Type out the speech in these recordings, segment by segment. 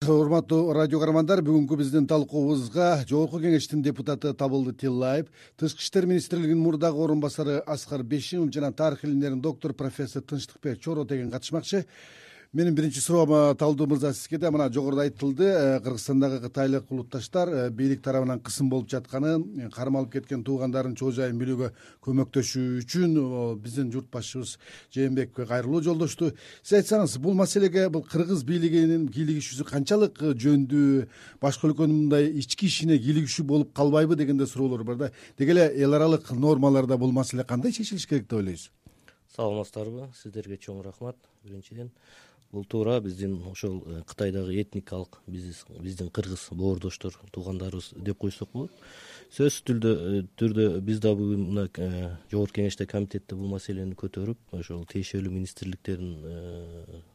урматтуу радио каармандар бүгүнкү биздин талкуубузга жогорку кеңештин депутаты табылды тиллаев тышкы иштер министрлигинин мурдагы орун басары аскар бейшимов жана тарых илимдеринин доктору профессор тынчтыкбек чоротеген катышмакчы менин биринчи суроом талдуу мырза сизге да мына жогоруда айтылды. Э, кыргызстандагы кытайлык улутташтар э, бийлик тарабынан кысым болуп жатканын э, кармалып кеткен туугандарын чоо жайын билүүгө көмөктөшүү үчүн биздин журт башчыбыз жээнбековго кайрылуу жолдошту. Сиз айтсаңыз бул маселеге бул кыргыз бийлигинин кийлигишүүсү канчалык жөндүү башка өлкөнүн мындай ички ишине кийлигишүү болуп калбайбы деген да суроолор бар да? Деги эле эл аралык нормаларда бул маселе кандай чечилиш керек деп ойлойсуз? Саламатсыздарбы сиздерге чоң рахмат. Биринчиден бул туура биздин ошол э, кытайдагы этникалык биздин кыргыз боордоштор туугандарыбыз деп койсок болот сөзсүз э, түрдө биз да бүгүн мына э, жогорку кеңеште комитетте бул маселени көтөрүп ошол тиешелүү министрликтердин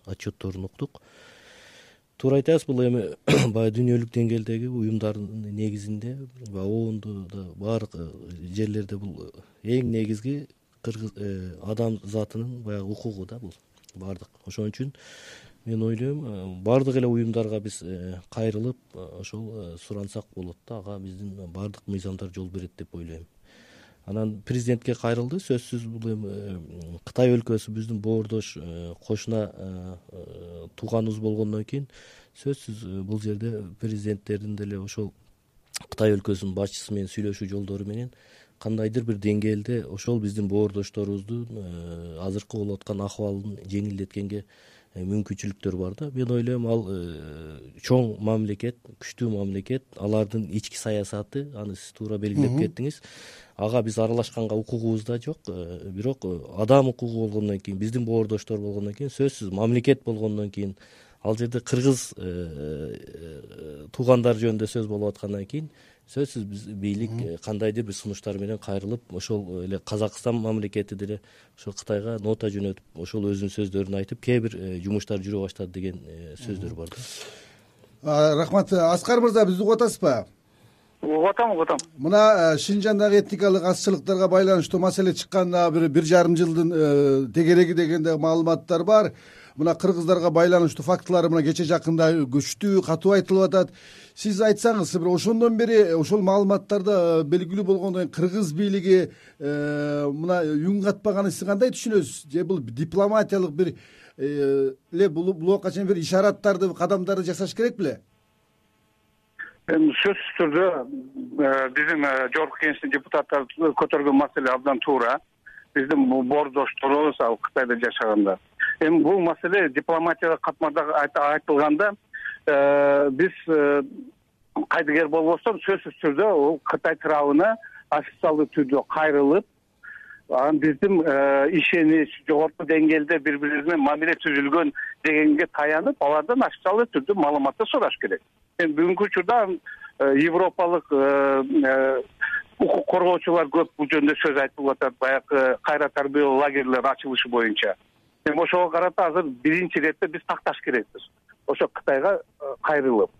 отчетторун уктук. Туура айтасыз бул эми баягы дүйнөлүк деңгээлдеги уюмдардын негизинде баягы оонду да баардык жерлерде бул эң негизги кыргыз адам затынын баягы укугу да бул баардык ошон үчүн мен ойлойм э, баардык эле уюмдарга биз э, кайрылып э, ошол сурансак болот да. Ага биздин баардык мыйзамдар жол берет деп ойлойм. Анан президентке кайрылды сөзсүз бул эми кытай өлкөсү биздин боордош кошуна тууганыбыз болгондон кийин сөзсүз бул жерде президенттердин деле ошол кытай өлкөсүнүн башчысы менен сүйлөшүү жолдору менен кандайдыр бир деңгээлде ошол биздин боордошторубуздун э, азыркы болуп аткан акыбалын жеңилдеткенге э, мүмкүнчүлүктөр бар да. Мен ойлойм ал э, чоң мамлекет күчтүү мамлекет алардын ички саясаты аны сиз туура белгилеп кеттиңиз. Ага биз аралашканга укугубуз да жок бирок адам укугу болгондон кийин биздин боордоштор болгондон кийин сөзсүз мамлекет болгондон кийин ал жерде кыргыз туугандар жөнүндө сөз болуп аткандан кийин сөзсүз биз бийлик э, кандайдыр бир сунуштар менен кайрылып ошол эле казакстан мамлекети деле ошол кытайга нота жөнөтүп ошол өзүнүн сөздөрүн айтып кээ бир э, жумуштар жүрө баштады деген э, сөздөр бар да. Рахмат аскар мырза бизди угуп атасызбы угуп атам угуп атам мына шинжандагы этникалык азчылыктарга байланыштуу маселе чыкканына бир бир жарым жылдын тегереги деген да маалыматтар бар мына кыргыздарга байланыштуу фактылар мына кече жакында күчтүү катуу айтылып атат. Сиз айтсаңыз бир ошондон бери ошол маалыматтарда э, белгилүү болгондон кийин кыргыз бийлиги э, мына үн катпаганын сиз кандай түшүнөсүз? Же бул дипломатиялык бир э, эле булга чейин бир ишараттарды кадамдарды жасаш керек беле? Эми сөзсүз түрдө биздин жогорку кеңештин депутаттары көтөргөн маселе абдан туура. Биздин боордошторубуз ал кытайда жашаганда эми бул маселе дипломатиялык катмада айтылганда э, биз э, кайдыгер болбостон сөзсүз түрдө бул кытай тарабына официалдуу түрдө кайрылып анан биздин э, ишенич жогорку деңгээлде бири бирибиз менен мамиле түзүлгөн дегенге таянып алардан официалдуу түрдө маалыматтар сураш керек. Эми бүгүнкү учурда европалык укук коргоочулар көп бул жөнүндө сөз айтылып атат. Баягы кайра тарбиялоо лагерлер ачылышы боюнча эми ошого карата азыр биринчи иретте биз такташ керекпиз ошо кытайга э, кайрылып.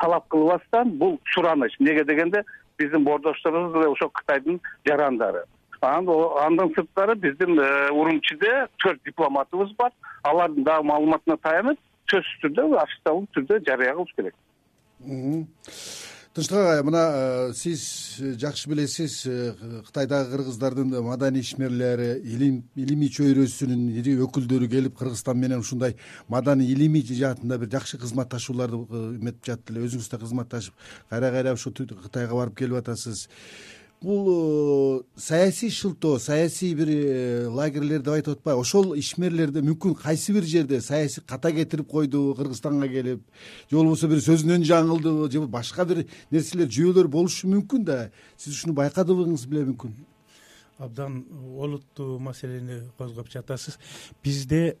Талап кылбастан бул сураныч эмнеге дегенде биздин боордошторубуз деле ошол кытайдын жарандары. Андан сырткары биздин э, урумчиде төрт дипломатыбыз бар. Алардын дагы маалыматына таянып сөзсүз түрдө официалдуу түрдө жарыя кылыш керек тынчтык агай мына э, сиз э, жакшы билесиз э, кытайдагы кыргыздардын маданий ишмерлери илим илимий чөйрөсүнүн ири өкүлдөрү келип кыргызстан менен ушундай маданий илимий жаатында бир жакшы кызматташууларды эметип жатты эле өзүңүз да кызматташып кайра кайра ушу кытайга барып келип атасыз бул э, саясий шылтоо саясий бир э, лагерлер деп айтып атпайбы. Ошол ишмерлерде мүмкүн кайсы бир жерде саясий ката кетирип койдубу кыргызстанга келип же болбосо бир сөзүнөн жаңылдыбы же башка бир нерселер жүйөлөр болушу мүмкүн да? Сиз ушуну байкадыңыз беле мүмкүн. Абдан олуттуу маселени козгоп жатасыз. Бизде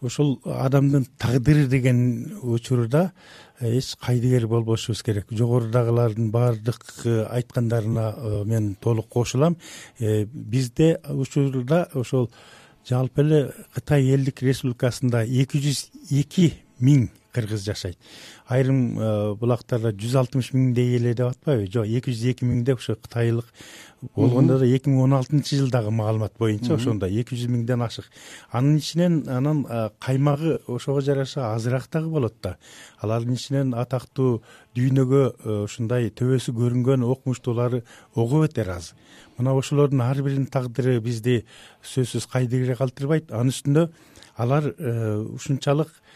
ошол адамдын тагдыры деген учурда э, эч кайдыгер болбошубуз керек. Жогорудагылардын баардык э, айткандарына э, мен толук кошулам. Бизде учурда ошол жалпы эле кытай элдик республикасында эки жүз эки миң кыргыз жашайт. Айрым булактарда жүз алтымыш миңдей эле деп атпайбы? Жок эки жүз эки миң деп ошо кытайлык болгондо да эки миң он алтынчы жылдагы маалымат боюнча ошондой эки жүз миңден ашык. Анын ичинен анан каймагы ошого жараша азыраак дагы болот да. Алардын ичинен атактуу дүйнөгө э, ушундай төбөсү көрүнгөн окумуштуулары ого бетер аз. Мына ошолордун ар биринин тагдыры бизди сөзсүз кайдыгере калтырбайт. Анын үстүндө алар э, ушунчалык Э,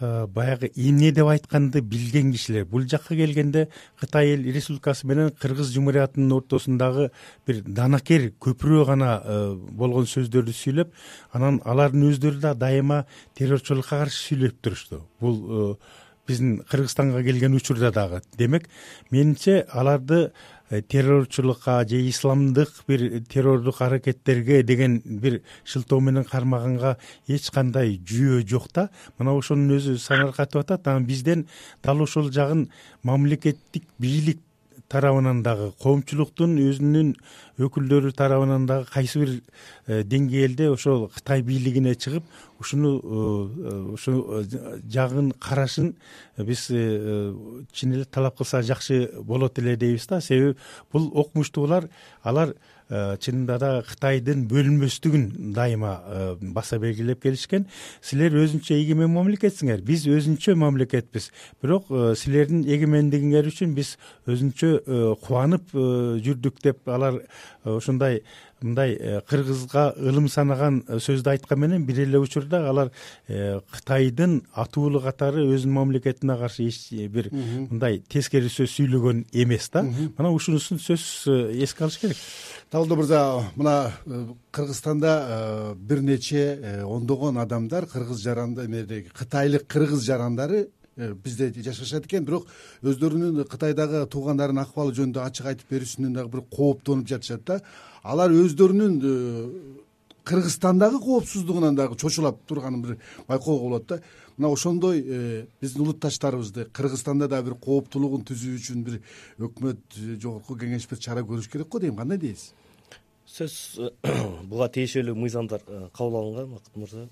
баягы эмне деп айтканды билген кишилер. Бул жакка келгенде кытай эл республикасы менен кыргыз жумуриятынын ортосундагы бир данакер көпүрө гана э, болгон сөздөрдү сүйлөп анан алардын өздөрү да дайыма террорчулукка каршы сүйлөп турушту бул э, биздин кыргызстанга келген учурда дагы. Демек менимче аларды Э, террорчулукка же исламдык бир террордук аракеттерге деген бир шылтоо менен кармаганга эч кандай жүйө жок да мына ошонун өзү саңыркатып атат. Анан бизден дал ошол жагын мамлекеттик бийлик тарабынан дагы коомчулуктун өзүнүн өкүлдөрү тарабынан дагы кайсы бир э, деңгээлде ошол кытай бийлигине чыгып ушуну э, ушу жагын карашын биз э, чын эле талап кылса жакшы болот эле дейбиз да. Себеби бул окумуштуулар алар Э, чынында да кытайдын бөлүнбөстүгүн дайыма э, баса белгилеп келишкен. Силер өзүнчө эгемен мамлекетсиңер. Биз өзүнчө мамлекетпиз. Бирок э, силердин эгемендигиңер үчүн биз өзүнчө кубанып жүрдүк деп алар ушундай мындай кыргызга ылым санаган сөздү айткан менен бир эле учурда алар кытайдын атуулу катары өзүнүн мамлекетине каршы эч бир мындай тескери сөз сүйлөгөн эмес да. Мына ушунусун сөзсүз эске алыш керек. Табылдуу мырза мына э, кыргызстанда э, бир нече э, ондогон адамдар кыргыз жаранда эмедеги кытайлык кыргыз жарандары бизде жашашат экен. Бирок өздөрүнүн кытайдагы туугандарынын акыбалы жөнүндө ачык айтып берүүсүнөн дагы бир кооптонуп жатышат да. Алар өздөрүнүн кыргызстандагы коопсуздугунан дагы чочулап турганын бир байкоого болот да. Мына ошондой биздин улутташтарыбызды кыргызстанда дагы бир кооптуулугун түзүү үчүн бир өкмөт жогорку кеңеш бир чара көрүш керек го дейм. Кандай дейсиз сөзсүз буга тиешелүү мыйзамдар э, кабыл алынган. Бакыт мырза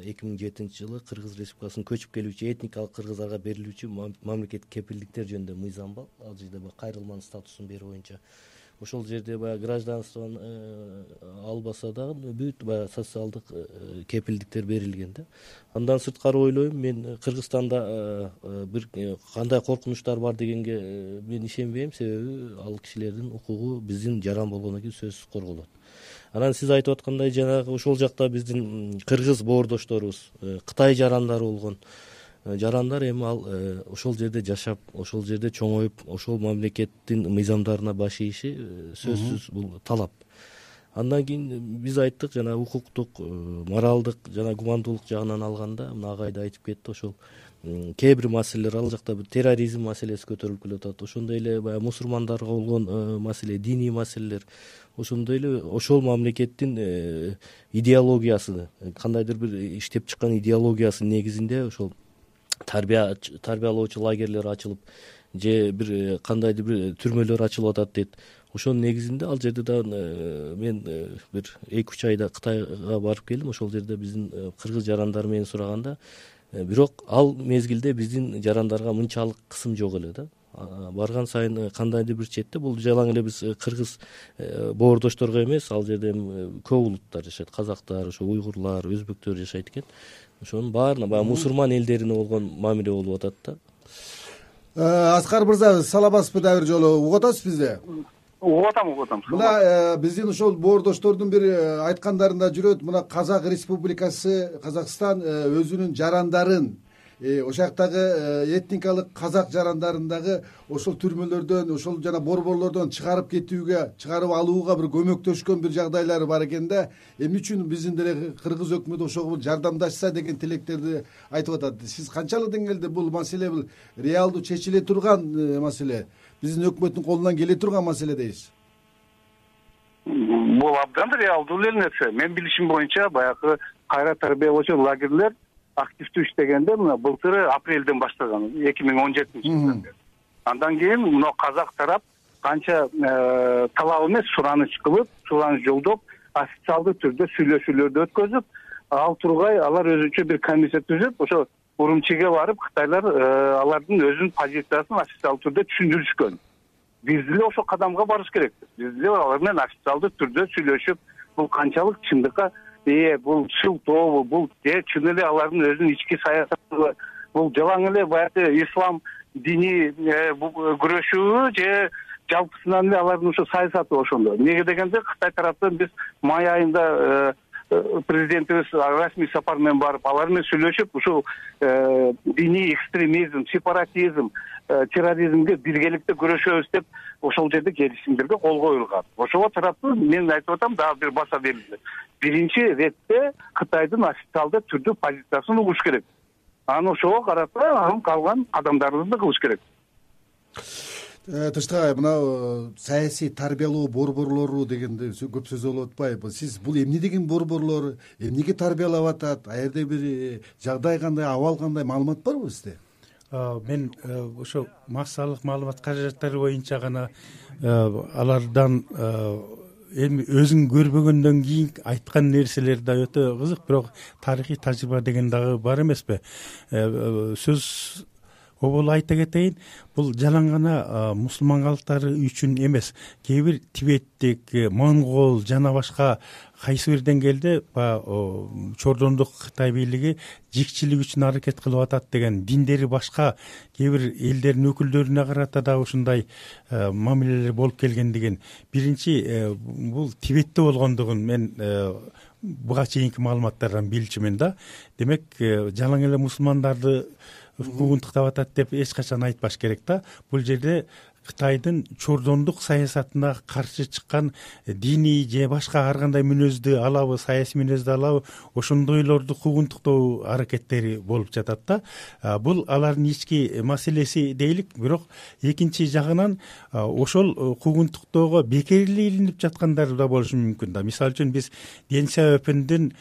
эки миң жетинчи жылы кыргыз республикасына көчүп келүүчү этникалык кыргыздарга берилүүчү мамлекеттик кепилдиктер жөнүндө мыйзам бар. Ал жерде кайрылманын статусун берүү боюнча ошол жерде баягы гражданствону э, албаса дагы бүт баягы социалдык э, кепилдиктер берилген да. Андан сырткары ойлойм мен кыргызстанда э, бир кандай коркунучтар бар дегенге мен ишенбейм. Себеби ал кишилердин укугу биздин жаран болгондон кийин сөзсүз корголот. Анан сиз айтып аткандай жанагы ошол жакта биздин кыргыз боордошторубуз кытай жарандары болгон жарандар эми ал э, ошол жерде жашап ошол жерде чоңоюп ошол мамлекеттин мыйзамдарына баш ийиши э, сөзсүз бул талап. Андан кийин биз айттык жана укуктук моралдык жана гумандуулук жагынан алганда мына агай да айтып кетти ошол кээ бир маселелер ал жакта бир терроризм маселеси көтөрүлүп келеатат ошондой эле баягы мусулмандарга болгон маселе диний маселелер ошондой эле ошол мамлекеттин идеологиясы кандайдыр бир иштеп чыккан идеологиясынын негизинде ошол тарбия тарбиялоочу лагерьлер ачылып же бир э, кандайдыр бир түрмөлөр ачылып атат дейт. Ошонун негизинде ал жерде дагы э, мен э, бир эки үч айда кытайга барып келдим. Ошол жерде биздин кыргыз жарандар менен сураганда бирок ал мезгилде биздин жарандарга мынчалык кысым жок эле да барган сайын кандайдыр бир четте. Бул жалаң эле биз кыргыз боордошторго эмес ал жерде эми көп улуттар жашайт. Казактар ошо уйгурлар өзбектөр жашайт экен. Ошонун баарына баягы мусулман элдерине болгон мамиле болуп атат да. Э, аскар мырза саламатсызбы дагы бир жолу угуп атасыз бизди? Угуп атам угуп атам. Мына э, биздин ушул боордоштордун бир э, айткандарында жүрөт. Мына казак республикасы казакстан өзүнүн жарандарын Э, ошол жактагы э, этникалык казак жарандарын дагы ошол түрмөлөрдөн ошол жана борборлордон чыгарып кетүүгө чыгарып алууга бир көмөктөшкөн бир жагдайлары бар экен да. Эмне үчүн биздин деле кыргыз өкмөтү ошого жардамдашса деген тилектерди айтып атат. Сиз канчалык деңгээлде бул маселе бул реалдуу чечиле турган э, маселе? Биздин өкмөттүн колунан келе турган маселе дейсиз. Бул абдан реалдуу эле нерсе. Менин билишим боюнча баягы кайра тарбиялоочу лагерьлер активдүү иштегенде мына былтыры апрелден баштаган эки миң он жетинчи жылдан бери. Андан кийин мына казак тарап канча э, талап эмес сураныч кылып сураныч жолдоп официалдуу түрдө сүйлөшүүлөрдү өткөзүп ал тургай алар өзүнчө бир комиссия түзүп ошо урумчиге барып кытайлар алардын өзүнүн позициясын официалдуу түрдө түшүндүрүшкөн. Биз деле ошол кадамга барыш керекпиз биз деле алар менен официалдуу түрдө сүйлөшүп бул канчалык чындыкка бул шылтообу бул же чын эле алардын өзүнүн ички саясатыбы бул жалаң эле баягы ислам диний э, күрөшүүбү же жалпысынан эле алардын ушу саясаты ошондо. Эмнеге дегенде кытай тараптан биз май айында э, президентибиз расмий сапар менен барып алар менен сүйлөшүп ушул диний экстремизм сепаратизм терроризмге биргеликте күрөшөбүз деп ошол жерде келишимдерге кол коюлган. Ошого тараптуу мен айтып атам дагы бир баса берилди. Биринчи иретте кытайдын официалдуу түрдүү позициясын угуш керек. Анан ошого карата анан калган кадамдарыбызды кылыш керек э, тынчтык мына э, саясий тарбиялоо борборлору дегенде көп сөз болуп атпайбы. Сиз бул эмне деген борборлор эмнеге тарбиялап атат? Ал бир э, жагдай кандай абал кандай маалымат барбы сизде мен ошо массалык маалымат каражаттары боюнча гана алардан эми өзүң көрбөгөндөн кийин айткан нерселер да өтө кызык бирок тарыхый тажрыйба деген дагы бар эмеспи. Сөз айта кетейин бул жалаң гана мусулман калктары үчүн эмес. Кээ бир тибеттик э, монгол жана башка кайсы бир деңгээлде баягы чордондук кытай бийлиги жикчилик үчүн аракет кылып атат деген диндери башка кээ бир элдердин өкүлдөрүнө карата дагы ушундай э, мамилелер болуп келгендигин биринчи э, бул тибетте болгондугун мен буга чейинки маалыматтардан билчүмүн да. Демек жалаң эле мусулмандарды куугунтуктап атат деп эч качан айтпаш керек да. Бул жерде кытайдын чордондук саясатына каршы чыккан диний же башка ар кандай мүнөздү алабы саясий мүнөздү алабы ошондойлорду куугунтуктоо аракеттери болуп жатат да. Бул алардын ички маселеси дейли бирок экинчи жагынан ошол куугунтуктоого бекер эле илинип жаткандар да болушу мүмкүн да. Мисалы үчүн биз ден сяопендин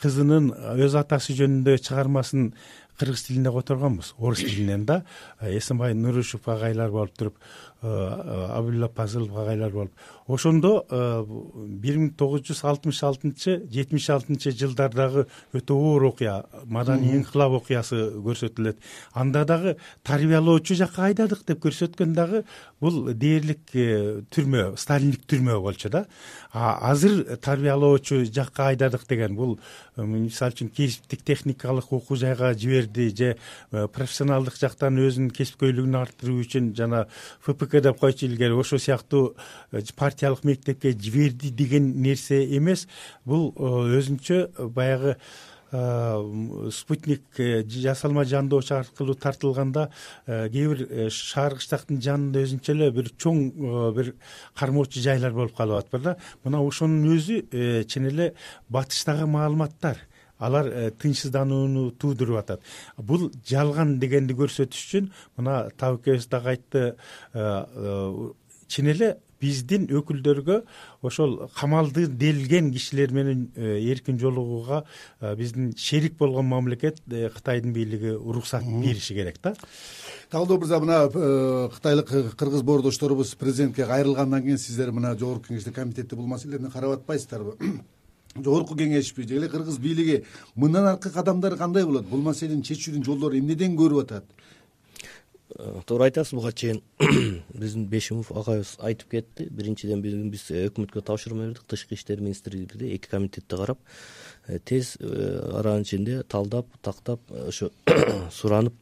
кызынын өз атасы жөнүндө чыгармасын кыргыз тилинде которгонбуз орус тилинен да эсенбай нурушев агайлар болуп туруп Э, абдулла пазылов агайлар болуп. Ошондо э, бир миң тогуз жүз алтымыш алтынчы жетимиш алтынчы жылдардагы өтө оор окуя маданий инкылап окуясы көрсөтүлөт. Анда дагы тарбиялоочу жакка айдадык деп көрсөткөн дагы бул дээрлик э, түрмө сталиндик түрмө болчу да. Азыр тарбиялоочу жакка айдадык деген бул мисалы үчүн кесиптик техникалык окуу жайга жиберди же профессионалдык жактан өзүнүн кесипкөйлүгүн арттыруу үчүн жана фпк деп койчу илгери. Ошол сыяктуу э, партиялык мектепке жиберди деген нерсе эмес. Бул э, өзүнчө баягы э, спутник жасалма жандоочу аркылуу тартылганда кээ бир шаар кыштактын жанында өзүнчө эле бир чоң бир кармоочу жайлар болуп калып атпыр да мына ошонун өзү чын эле батыштагы маалыматтар алар тынчсызданууну туудуруп атат. Бул жалган дегенди көрсөтүш үчүн мына табыкебиз дагы айтты э, э, чын эле биздин өкүлдөргө ошол камалды делген кишилер менен э, эркин жолугууга биздин шерик болгон мамлекет кытайдын бийлиги уруксат бериши керек да. Талдоо мырза мына кытайлык кыргыз боордошторубуз президентке кайрылгандан кийин сиздер мына жогорку кеңеште комитетте бул маселени карап атпайсыздарбы жогорку кеңешпи же эле кыргыз бийлиги мындан аркы кадамдар кандай болот? Бул маселени чечүүнүн жолдору эмнеден көрүп атат? Э, туура айтасыз буга чейин биздин бешимов агайыбыз айтып кетти. Биринчиден биз өкмөткө тапшырма бердик. Тышкы иштер министрлигиде эки комитетте карап. Э, тез э, аранын ичинде талдап тактап э, ошо суранып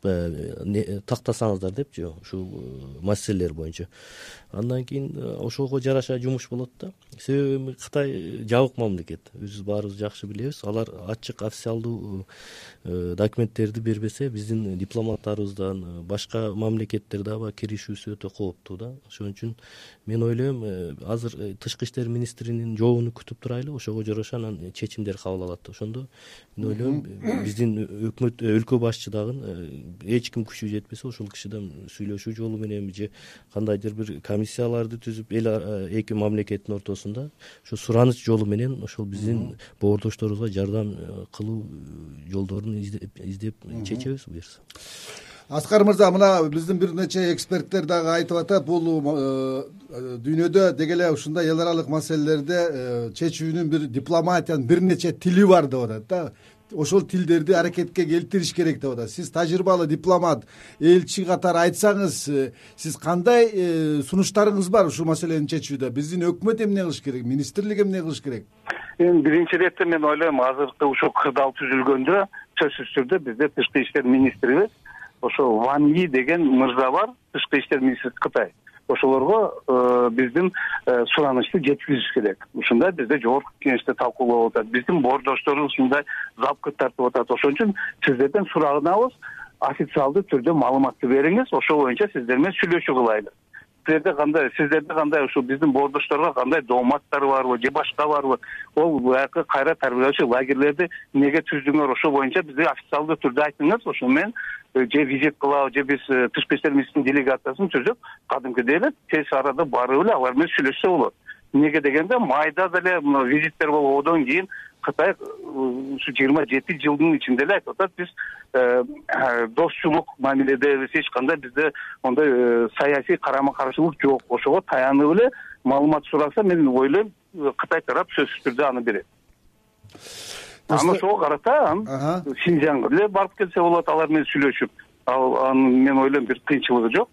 тактасаңыздар депчи ушул маселелер боюнча. Андан кийин ошого жараша жумуш болот да. Себеби кытай жабык мамлекет. Өзүбүз баарыбыз жакшы билебиз. Алар ачык официалдуу документтерди бербесе биздин дипломаттарыбыздан башка мамлекеттер дагы киришүүсү өтө кооптуу да. Ошон үчүн мен ойлойм азыр тышкы иштер министринин жообун күтүп турайлы. Ошого жараша анан чечимдер кабыл алат ошондо. Мен ойлойм биздин өкмөт өлкө башчылыгын э, эч ким күчү жетпесе ошол кишиден сүйлөшүү жолу мененби же кандайдыр бир комиссияларды түзүп эл эки мамлекеттин ортосунда ушу сураныч жолу менен ошол биздин боордошторубузга жардам э, кылуу жолдорун издеп чечебиз буюрса аскар мырза мына биздин бир нече эксперттер дагы айтып атат бул э, дүйнөдө деги эле ушундай эл аралык маселелерде э, чечүүнүн бир дипломатиянын бир нече тили бар деп атат да. Ошол тилдерди аракетке келтириш керек деп атат. Сиз тажрыйбалуу дипломат элчи катары айтсаңыз э, сиз кандай сунуштарыңыз бар ушул маселени чечүүдө? Биздин өкмөт эмне кылыш керек? Министрлик эмне кылыш керек? Эми биринчи иретте мен ойлойм азыркы ушул кырдаал түзүлгөндө сөзсүз түрдө бизде тышкы иштер министрибиз ошо ван и деген мырза бар тышкы иштер министри кытай. Ошолорго э, биздин э, суранычты жеткизиш керек. Ушундай бизде жогорку кеңеште талкуулап атат. Биздин боордошторубуз ушундай запкы тартып атат. Ошон үчүн сиздерден суранабыз официалдуу түрдө маалыматты бериңиз. Ошол боюнча сиздер менен сүйлөшүү кылайлы силерде кандай сиздерде кандай ушул биздин боордошторго кандай дооматтар барбы же башка барбы? Ол баягы кайра тарбиялоочу лагерьлерди эмнеге түздүңөр? Ошол боюнча бизге официалдуу түрдө айтыңыз. Ошону менен э, же визит кылабы же биз э, тышкы иштер министринин делегациясын түзүп кадимкидей эле тез арада барып эле алар менен сүйлөшсө болот эмнеге дегенде майда деле мына визиттер болгондон кийин кытай ушу жыйырма жети жылдын ичинде эле айтып атат биз э, досчулук мамиледебиз эч кандай бизде моундай э, саясий карама каршылык жок. Ошого таянып эле маалымат сураса мен ойлойм кытай тарап сөзсүз түрдө аны берет. Анан ошого карата анан синжанга деле барып келсе болот алар менен сүйлөшүп. Ал анын мен ойлойм бир кыйынчылыгы жок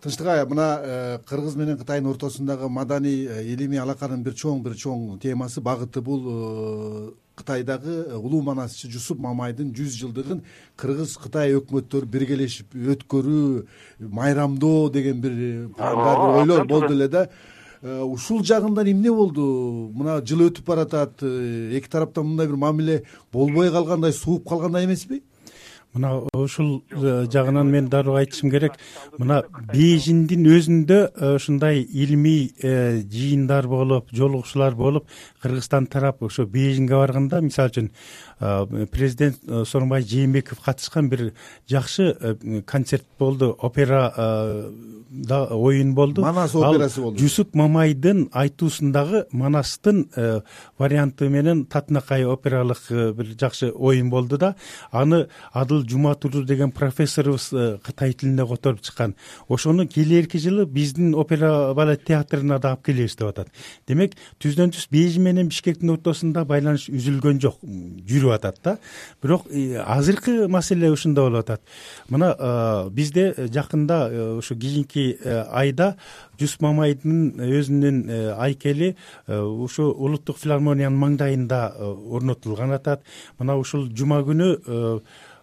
тынчтык ая мына э, кыргыз менен кытайдын ортосундагы маданий э, илимий алаканын бир чоң бир чоң темасы багыты бул э, кытайдагы улуу манасчы жусуп мамайдын жүз жылдыгын кыргыз кытай өкмөттөрү биргелешип өткөрүү майрамдоо деген бир пландар ойлор болду эле да. Ушул жагынан эмне болду? Мына жыл өтүп баратат эки тараптан мындай бир мамиле болбой калгандай сууп калгандай эмеспи мына ушул э, жагынан мен дароо айтышым керек. Мына бейжиңдин өзүндө э, ушундай илимий э, жыйындар болуп жолугушуулар болуп кыргызстан тарап ошо бейжиңге барганда мисалы үчүн президент сооронбай жээнбеков катышкан бир жакшы концерт болду опера оюн болду. Манас операсы болду. Жусуп мамайдын айтуусундагы манастын варианты менен татынакай опералык бир жакшы оюн болду да аны адыл жуматуру деген профессорубуз э, кытай тилинде которуп чыккан. Ошону келэрки жылы биздин опера балет театрына да алып келебиз деп атат. Демек түздөн түз бейжиң менен бишкектин ортосунда байланыш үзүлгөн жок жүрүп атат да. Бирок э, азыркы маселе ушундай болуп атат. Мына э, бизде жакында ушу кийинки айда жусуп мамайдын өзүнүн айкели ушу улуттук филармониянын маңдайында орнотулган атат. Мына ушул жума күнү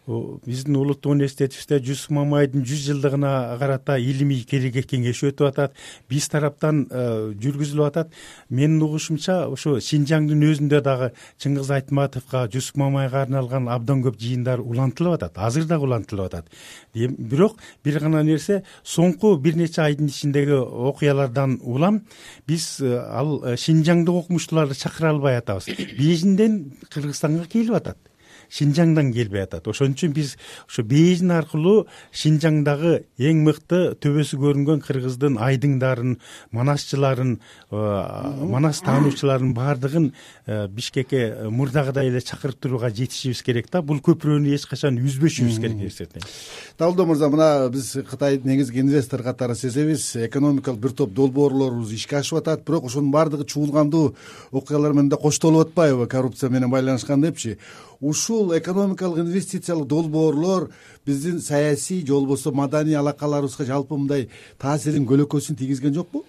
биздин улуттук университетибизде жусуп мамайдын жүз жылдыгына карата илимий кереге кеңеш өтүп атат. Биз тараптан э, жүргүзүлүп атат. Менин угушумча ошо синжаңдын өзүндө дагы чыңгыз айтматовго жусуп мамайга арналган абдан көп жыйындар улантылып атат. Азыр дагы улантылып атат. Бирок бир гана нерсе соңку бир нече айдын ичиндеги окуялардан улам биз э, ал э, синжаңдык окумуштууларды чакыра албай атабыз. Бейжиңден кыргызстанга келип атат шинжаңдан келбей атат ошон үчүн биз ошо бейжиң аркылуу шинжаңдагы эң мыкты төбөсү көрүнгөн кыргыздын айдыңдарын манасчыларын э, манас таануучуларын баардыгын э, бишкекке э, мурдагыдай эле чакырып турууга жетишибиз керек да бул көпүрөнү эч качан үзбөшүбүз керек эсептейм далдоо мырза мына биз кытайдын негизги инвестор катары сезебиз экономикалык бир топ долбоорлорубуз ишке ашып атат бирок ошонун баардыгы чуулгандуу окуялар менен да коштолуп атпайбы коррупция менен байланышкан депчи ушул экономикалык инвестициялык долбоорлор биздин саясий же болбосо маданий алакаларыбызга жалпы мындай таасирин көлөкөсүн тийгизген жокпу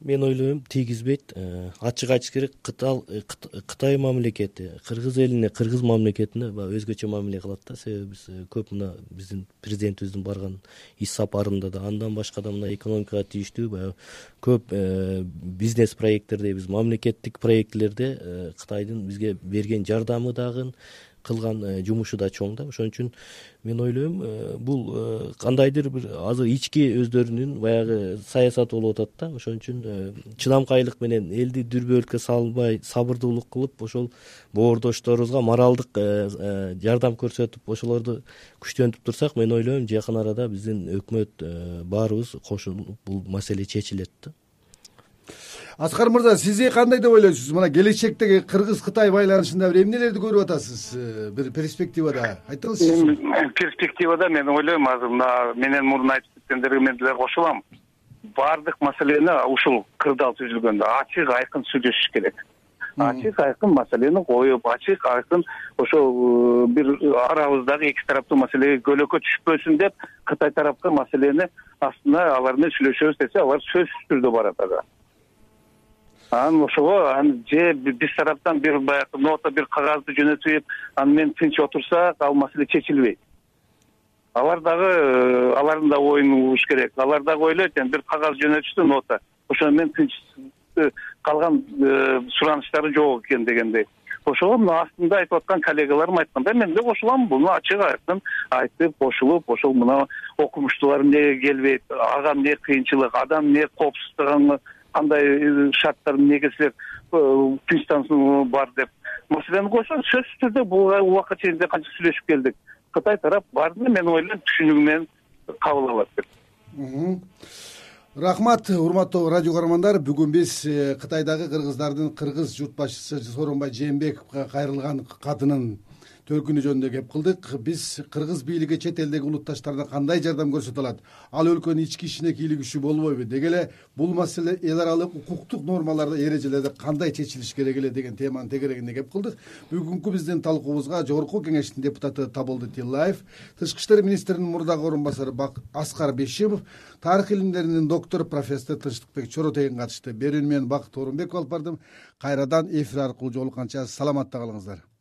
мен ойлойм тийгизбейт э, ачык айтыш керек э, кытай мамлекети кыргыз элине кыргыз мамлекетине баягы өзгөчө мамиле кылат да. Себеби биз э, көп мына биздин президентибиздин барган ис сапарында да андан башка да мына экономикага тийиштүү баягы көп бизнес проекттер дейбиз мамлекеттик проектилерде кытайдын бизге берген жардамы дагы кылган э, жумушу да чоң да. Ошон үчүн мен ойлойм э, бул э, кандайдыр бир азыр ички өздөрүнүн баягы саясаты болуп атат да. Ошон үчүн чыдамкайлык менен элди дүрбөлүккө салбай сабырдуулук кылып ошол боордошторубузга моралдык жардам көрсөтүп ошолорду күчтөнтүп турсак мен ойлойм жакын арада биздин өкмөт баарыбыз кошулуп бул маселе чечилет да аскар мырза сиз кандай деп ойлойсуз? Мына келечектеги кыргыз кытай байланышында бир эмнелерди көрүп атасыз? Э, бир перспективада. Айтыңызчы. Эми перспективада мен ойлойм азыр мына менен мурун айтып кеткендерге мен деле кошулам. Баардык маселени ушул кырдаал түзүлгөндө ачык айкын сүйлөшүш керек. Ачык айкын маселени коюп ачык айкын ошол э, бир арабыздагы эки тараптуу маселеге көлөкө түшпөсүн деп кытай тарапка маселени астына алар менен сүйлөшөбүз десе алар сөзсүз түрдө барат ага анан ошого анан же биз тараптан бир баягы нота бир кагазды жөнөтүп аны менен тынч отурсак ал маселе чечилбейт. Алар дагы э, алардын да оюн угуш керек. Алар дагы ойлойт эми бир кагаз жөнөтүштү нота. Ошону менен тынч калган э, суранычтары жок экен дегендей. Ошого мына астында айтып аткан коллегаларым айткандай мен да кошулам буну ачык айкын айтып кошулуп ошол мына окумуштуулар эмнеге келбейт ага эмне кыйынчылык адам эмне коопсуздугы кандай э, шарттар эмнеге силер э, бар деп. Маселени койсо сөзсүз түрдө бул убакка чейин канча сүйлөшүп келдик. Кытай тарап баарын мен ойлойм түшүнүгү менен кабыл алат деп. Рахмат урматтуу радио каармандар. Бүгүн биз э, кытайдагы кыргыздардын кыргыз журт башчысы сооронбай жээнбековго кайрылган катынын төркүнү жөнүндө кеп кылдык. Биз кыргыз бийлиги чет элдеги улутташтарына кандай жардам көрсөтө алат? Ал өлкөнүн ички ишине кийлигишүү болбойбу? Деги эле бул маселе эл аралык укуктук нормаларда эрежелерде кандай чечилиш керек эле деген теманын тегерегинде кеп кылдык. Бүгүнкү биздин талкуубузга жогорку кеңештин депутаты табылды тиллаев тышкы иштер министринин мурдагы орун басары аскар бейшимов тарых илимдеринин доктору профессор тынчтыкбек чоротегин катышты берүүнү мен бакыт оорунбеков алып бардым. Кайрадан эфир аркылуу жолукканча саламатта калыңыздар